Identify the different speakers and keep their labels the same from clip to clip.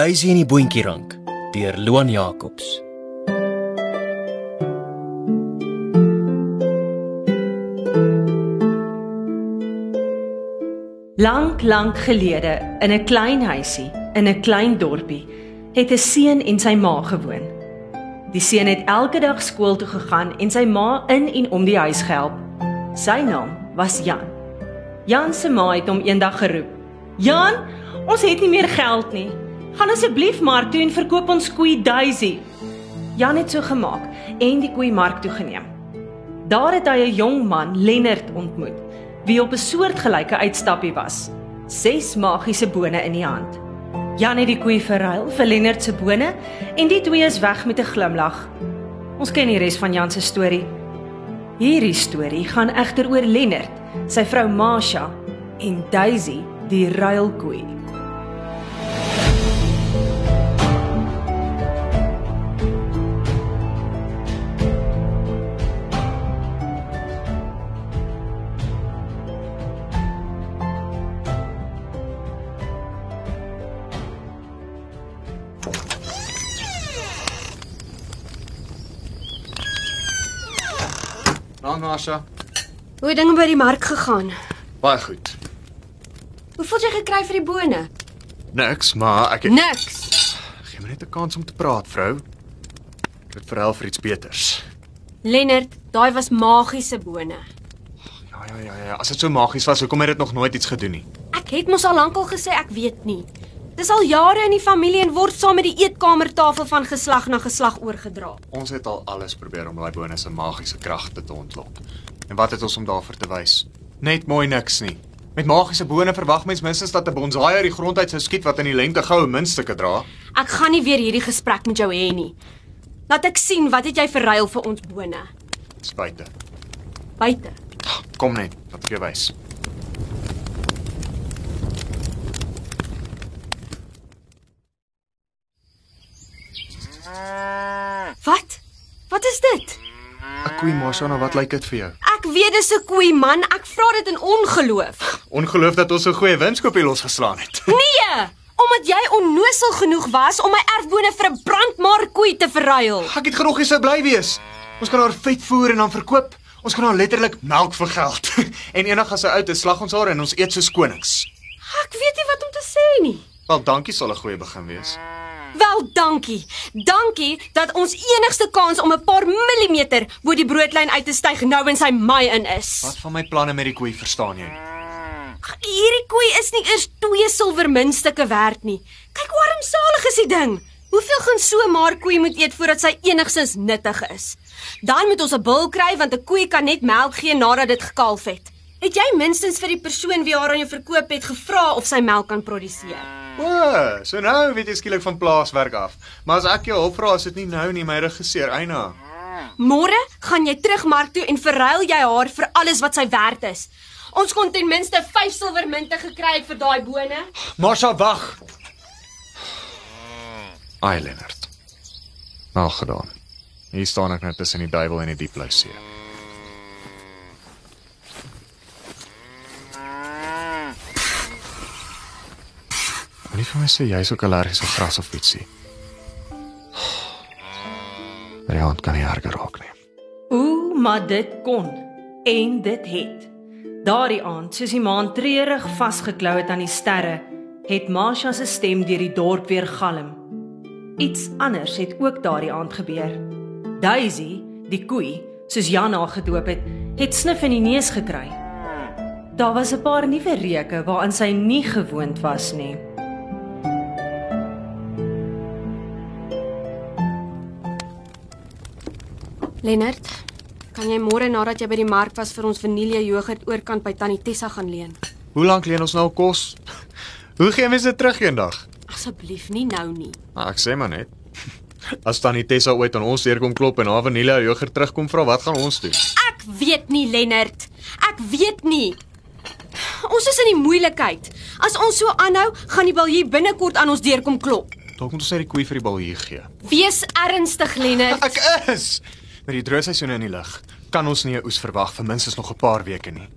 Speaker 1: Daisy en die boontjierank deur Loan Jacobs.
Speaker 2: Lank, lank gelede in 'n klein huisie in 'n klein dorpie het 'n seun en sy ma gewoon. Die seun het elke dag skool toe gegaan en sy ma in en om die huis gehelp. Sy naam was Jan. Jan se ma het hom eendag geroep. "Jan, ons het nie meer geld nie. Gaan asseblief mark toe en verkoop ons koei Daisy." Jan het so gemaak en die koei mark toe geneem. Daar het hy 'n jong man, Lennard, ontmoet wie op 'n soortgelyke uitstappie was. Ses magiese bone in die hand. Jan het die koei verruil vir Lennard se bone en die twee is weg met 'n glimlag. Ons ken die res van Jan se storie. Hierdie storie gaan egter oor Lennard, sy vrou Masha en Daisy, die ruilkoei.
Speaker 3: Nasha.
Speaker 4: Hoe het dinge by die mark gegaan?
Speaker 3: Baie goed.
Speaker 4: Hoeveel het jy gekry vir die bone?
Speaker 3: Niks, maar ek het
Speaker 4: Niks.
Speaker 3: gee my net 'n kans om te praat, vrou. Ek het verhel vir iets beters.
Speaker 4: Lennard, daai was magiese bone.
Speaker 3: Ja, ja, ja, ja. As dit so magies was, hoekom het dit nog nooit iets gedoen nie?
Speaker 4: Ek het mos al lankal gesê ek weet nie. Dis al jare in die familie en word saam met die eetkamertafel van geslag na geslag oorgedra.
Speaker 3: Ons het al alles probeer om daai bonus se magiese kragte te ontlok. En wat het ons om daarvoor te wys? Net mooi niks nie. Met magiese bone verwag mens minstens dat 'n bonsai uit die grond uit sou skiet wat in die lente goue muntstukke dra.
Speaker 4: Ek gaan nie weer hierdie gesprek met jou hê nie. Laat ek sien wat het jy verruil vir ons bone?
Speaker 3: Spyte.
Speaker 4: Buite.
Speaker 3: Kom net, laat ek jou wys.
Speaker 4: Wat? Wat is dit?
Speaker 3: 'n Koei Masha, nou wat lyk dit vir jou?
Speaker 4: Ek weet dis 'n koei man. Ek vra dit in ongeloof.
Speaker 3: Ongeloof dat ons so goeie winskoopie losgeslaan het.
Speaker 4: Nee, omdat jy onnosel genoeg was om my erfbone vir 'n brandmarkkoei te verruil.
Speaker 3: Ek het genoeg gesou bly wees. Ons kan haar vet voer en dan verkoop. Ons kan haar letterlik melk vir geld. en eendag as sy oud is, slag ons haar en ons eet soos konings.
Speaker 4: Ek weet nie wat om te sê nie.
Speaker 3: Wel, dankie sal 'n goeie begin wees.
Speaker 4: Wel, dankie. Dankie dat ons enigste kans om 'n paar millimeter bo die broodlyn uit te styg nou in sy maai in is.
Speaker 3: Wat van my planne met die koei verstaan jy nie?
Speaker 4: Hierdie koei is nie eers twee silwermuntstukke werd nie. Kyk hoe armsalig is die ding. Hoeveel gaan so 'n maar koei moet eet voordat sy enigsins nuttig is? Dan moet ons 'n bul kry want 'n koei kan net melk gee nadat dit gekalf het. Het jy minstens vir die persoon wie haar aan jou verkoop het gevra of sy melk kan produseer?
Speaker 3: O, so nou weet jy skielik van plaaswerk af. Maar as ek jou hulp vra, is dit nie nou nie, my regisseur Eina.
Speaker 4: Môre gaan jy terug mark toe en verruil jy haar vir alles wat sy werd is. Ons kon ten minste 5 silwermunte gekry het vir daai bone.
Speaker 3: Masha, wag. Ai, Lennard. Al gedaan. Hier staan ek nou tussen die duiwel en die diep blou see. Moenie vir my sê jy's ook allergies vir gras of ietsie. Maar die hand kan nie erger raak nie.
Speaker 2: Ooh, maar dit kon en dit het. Daardie aand, soos die maan treurig vasgeklou het aan die sterre, het Masha se stem deur die dorp weer galm. Iets anders het ook daardie aand gebeur. Daisy, die koei, soos Jan haar gedoop het, het snif in die neus gekry. Daar was 'n paar nuwe reuke waaraan sy nie gewoond was nie.
Speaker 4: Lennard, kan jy môre nadat jy by die mark was vir ons vanilje jogurt oorkant by Tannie Tessa gaan leen?
Speaker 3: Hoe lank leen ons nou kos? Hoe gee mense terug eendag?
Speaker 4: Asseblief nie nou nie.
Speaker 3: Maar ek sê maar net. As tannie Tessa ooit aan ons deur kom klop en haar vanille jogurt terugkom vra, wat gaan ons doen?
Speaker 4: Ek weet nie, Lennard. Ek weet nie. Ons is in die moeilikheid. As ons so aanhou, gaan die balje binnekort aan ons deur kom klop.
Speaker 3: Dalk moet ons net die koei vir die bal hier gee.
Speaker 4: Wees ernstig, Lennard.
Speaker 3: Ek is. Met die droogteisoene in die lug, kan ons nie 'n oes verwag vir minstens nog 'n paar weke nie.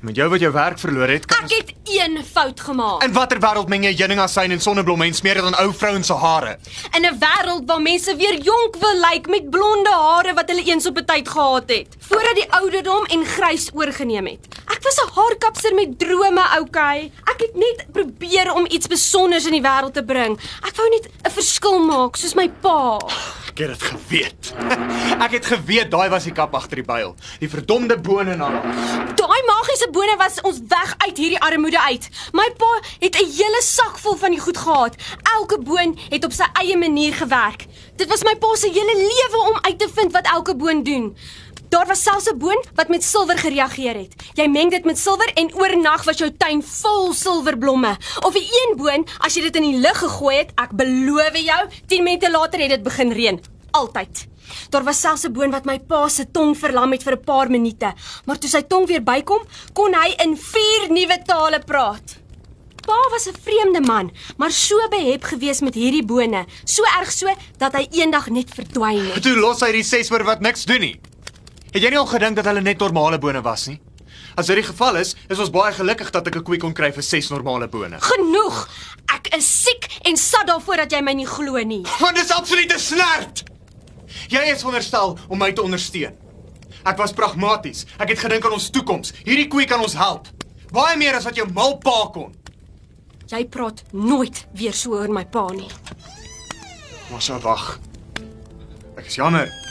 Speaker 3: Met jou wat jou werk verloor het, kan
Speaker 4: Ek het een fout gemaak.
Speaker 3: In watter wêreld meng jy heuningasyn en sonneblomme en smeer dit aan ou vrouens se hare?
Speaker 4: In 'n wêreld waar mense weer jonk wil lyk met blonde hare wat hulle eens op 'n tyd gehad het, voordat die ouderdom en grys oorgeneem het. Ek was 'n haarkapser met drome, okay. Ek het net probeer om iets spesiaals in die wêreld te bring. Ek wou net 'n verskil maak, soos my pa.
Speaker 3: Ek het dit geweet. Ek het geweet daai was die kap agter die byl. Die verdomde bone na haar.
Speaker 4: Daai magiese bone was ons weg uit hierdie armoede uit. My pa het 'n hele sak vol van die goed gehad. Elke boon het op sy eie manier gewerk. Dit was my pa se hele lewe om uit te vind wat elke boon doen. Daar was selfs 'n boon wat met silwer gereageer het. Jy meng dit met silwer en oornag was jou tuin vol silverblomme. Of 'n een boon, as jy dit in die lug gegooi het, ek beloof jou, 10 minute later het dit begin reën. Altyd. Daar was selfs 'n boon wat my pa se tong verlam het vir 'n paar minute, maar toe sy tong weer bykom, kon hy in vier nuwe tale praat. Pa was 'n vreemde man, maar so behep gewees met hierdie bone, so erg so dat hy eendag net verdwyn het.
Speaker 3: Toe los hy die ses oor wat niks doen nie. Het jy nie al gedink dat hulle net normale bone was nie? As dit die geval is, is ons baie gelukkig dat ek 'n koei kon kry vir ses normale bone.
Speaker 4: Genoeg. Ek is siek en sat daarvoor dat jy my nie glo nie.
Speaker 3: Want dit is absolute snert. Jy is veronderstel om my te ondersteun. Ek was pragmaties. Ek het gedink aan ons toekoms. Hierdie koei kan ons help. Baie meer as wat jou mal pa kon.
Speaker 4: Jy praat nooit weer so oor my pa nie.
Speaker 3: Maar so wag. Ek is jammer.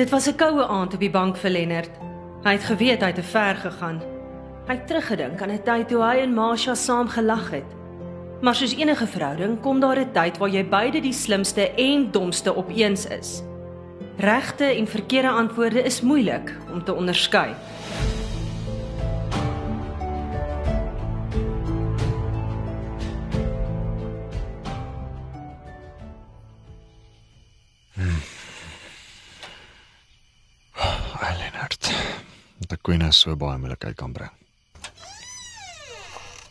Speaker 2: Dit was 'n koue aand op die bank vir Lennard. Hy het geweet hy het te ver gegaan. Hy het teruggedink aan 'n tyd toe hy en Masha saam gelag het. Maar soos enige verhouding kom daar 'n tyd waar jy beide die slimste en domste opeens is. Regte en verkeerde antwoorde is moeilik om te onderskei.
Speaker 3: Dat koei nou so baie moeilikheid kan bring.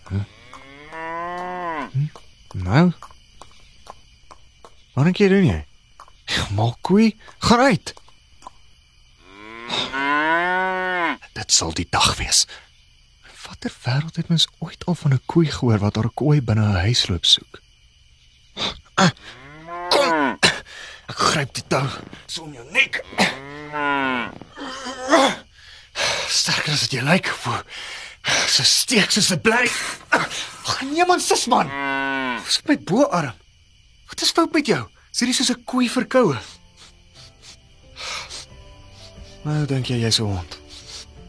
Speaker 3: Hm? Hm? Nou. Wat dink jy doen jy? Mal koei, gaan uit. Dit sal die dag wees. Watter wêreld het mens ooit al van 'n koei gehoor wat haar kooi binne 'n huis loop soek? Ah, Kom. Ek gryp die tou so om jou nek. Sterker as dit jy lyk. Like, so steek soos 'n bly. Ag nee man, sis man. Dis my boarm. Wat is fout met jou? Is hierdie soos 'n koei verkoue? Nou dink jy jy's 'n hond.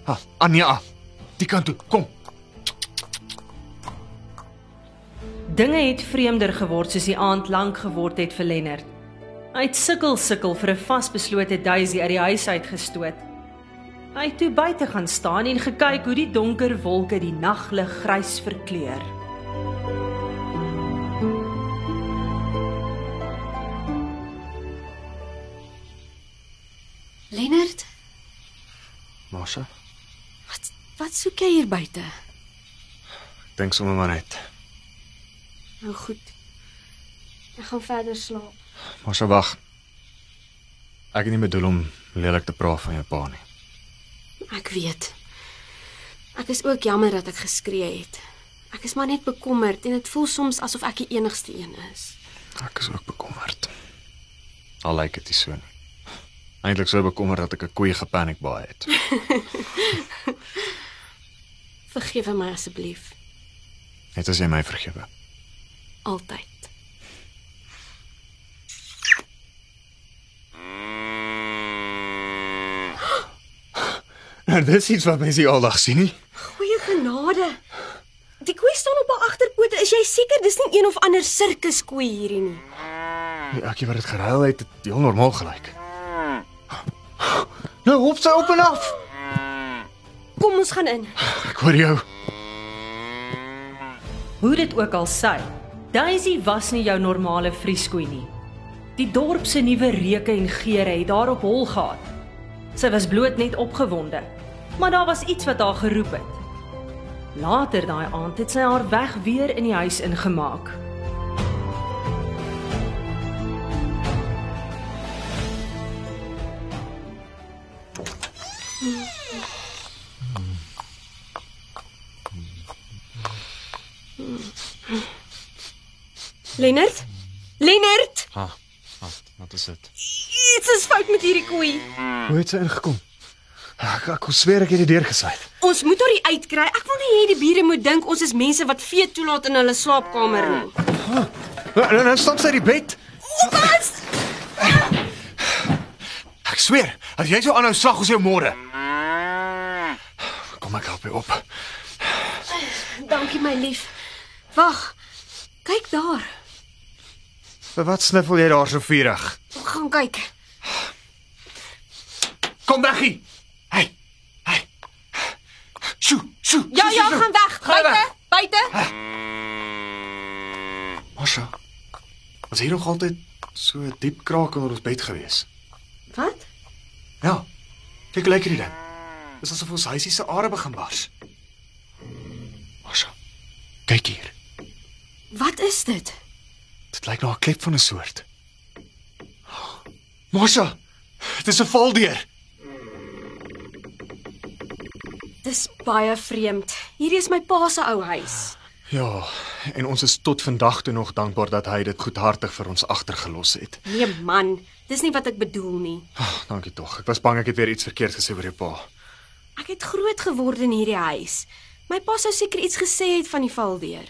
Speaker 3: Ha, Anja. Die kant toe. Kom.
Speaker 2: Dinge het vreemder geword soos die aand lank geword het vir Lennard. Hy het sukkel sukkel vir 'n vasbeslote Daisy uit die huis uitgestoot. Hy het toe buite gaan staan en gekyk hoe die donker wolke die naglig grys verkleur.
Speaker 4: Lennard,
Speaker 3: Masha,
Speaker 4: wat wat soek jy hier buite?
Speaker 3: dink sommer maar net.
Speaker 4: Nou goed. Ek gaan verder slaap.
Speaker 3: Masha wag. Ek het nie bedoel om lelik te praat van jou pa nie.
Speaker 4: Ek weet. Ek is ook jammer dat ek geskree het. Ek is maar net bekommerd en dit voel soms asof ek die enigste een is.
Speaker 3: Ek is ook bekommerd. Al lyk dit so nie. Eintlik so bekommerd dat ek 'n koei gepaniek baie het.
Speaker 4: Vergewe my asseblief.
Speaker 3: Net as jy my vergewe.
Speaker 4: Altyd.
Speaker 3: Nou dis iets wat mense aldag sien nie.
Speaker 4: Goeie genade. Die koei staan op haar agterpote. Is jy seker dis nie een of ander sirkuskoei hierdie nie?
Speaker 3: Die akkie wat dit geruil het, het heel normaal gelyk. Nou hop sy op en af.
Speaker 4: Kom ons gaan in.
Speaker 3: Ek hoor jou.
Speaker 2: Hoe dit ook al sy, Daisy was nie jou normale vrieskoei nie. Die dorp se nuwe reuke en geure het haar op hol gehad. Sy was bloot net opgewonde, maar daar was iets wat haar geroep het. Later daai aand het sy haar weg weer in die huis ingemaak.
Speaker 4: Lennert? Lennert?
Speaker 3: Ha, wat, wat is dit?
Speaker 4: Iets is fout met hierdie koei.
Speaker 3: Hoe het sy ingekom? Ek ek kon sweer ek het die deur gesluit.
Speaker 4: Ons moet haar uitkry. Ek wil nie hê die bure moet dink ons is mense wat vee toelaat in hulle slaapkamer nie.
Speaker 3: Nou nou stap sy die bed.
Speaker 4: Wat?
Speaker 3: Ek sweer, as jy so aanhou slag ons jou môre. Kom ek help jou op.
Speaker 4: Dankie my lief. Wag. Kyk daar.
Speaker 3: Vir wat sniffel jy daar so vurig?
Speaker 4: Gaan kyk.
Speaker 3: Kom weg hier. Hey. Hey. Sjoe, sjoe.
Speaker 4: Ja, ja,
Speaker 3: sjoe,
Speaker 4: gaan weg.
Speaker 3: Gaan
Speaker 4: Buite, buite.
Speaker 3: Masha. Was hier nog altyd so 'n diep kraak onder ons bed gewees?
Speaker 4: Wat?
Speaker 3: Ja. Kyk hoe lyk hierdie ding. Dis asof ons huisie se are begin bars. Masha. Kyk hier.
Speaker 4: Wat is dit?
Speaker 3: Dit lyk na 'n klep van 'n soort. Masha. Dis 'n valdeur.
Speaker 4: Dis baie vreemd. Hierdie is my pa se ou huis.
Speaker 3: Ja, en ons is tot vandag toe nog dankbaar dat hy dit goedhartig vir ons agtergelos het.
Speaker 4: Nee man, dis nie wat ek bedoel nie.
Speaker 3: Oh, dankie tog. Ek was bang ek het weer iets verkeerd gesê oor jou pa.
Speaker 4: Ek het groot geword in hierdie huis. My pa sou seker iets gesê het van die valdeur.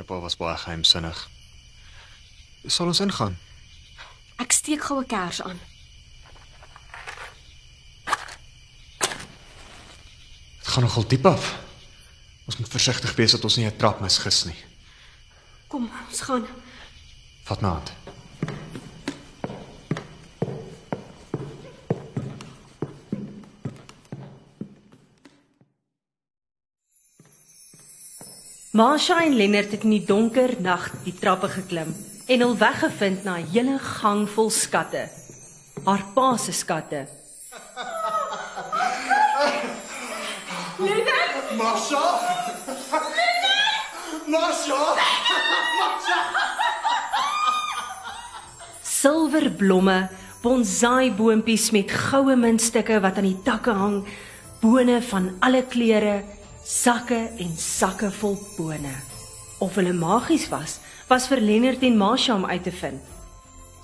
Speaker 3: Jou pa was baie geheimsinnig. Sal ons ingaan?
Speaker 4: Ek steek gou 'n kers aan.
Speaker 3: Gaan nogal diep af. Ons moet versigtig wees dat ons nie 'n trap misgis nie.
Speaker 4: Kom, ons gaan.
Speaker 3: Vat my hand.
Speaker 2: Marsha en Lennard het in die donker nag die trappe geklim en hul weggevind na 'n hele gang vol skatte. Haar pa se skatte.
Speaker 3: Masha! Masha!
Speaker 2: Silverblomme, bonsai boontjies met goue muntstukke wat aan die takke hang, bone van alle kleure, sakke en sakke vol bone. Of hulle magies was, was vir Lennard en Marsha om uit te vind.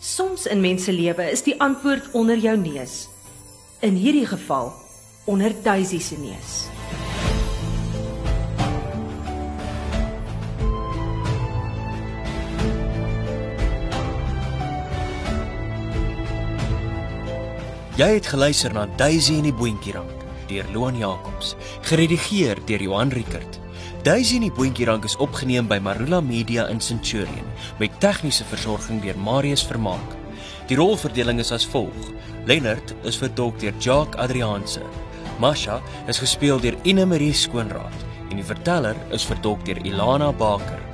Speaker 2: Soms in mense lewe is die antwoord onder jou neus. In hierdie geval onder Daisy se neus.
Speaker 1: Jy het geluister na Daisy en die Boontjierank deur Loan Jacobs, geredigeer deur Johan Rickert. Daisy en die Boontjierank is opgeneem by Marula Media in Centurion met tegniese versorging deur Marius Vermaak. Die rolverdeling is as volg: Lennard is vertolk deur Jacques Adrianse. Masha is gespeel deur Ine Marie Skoonraad en die verteller is vertolk deur Ilana Baker.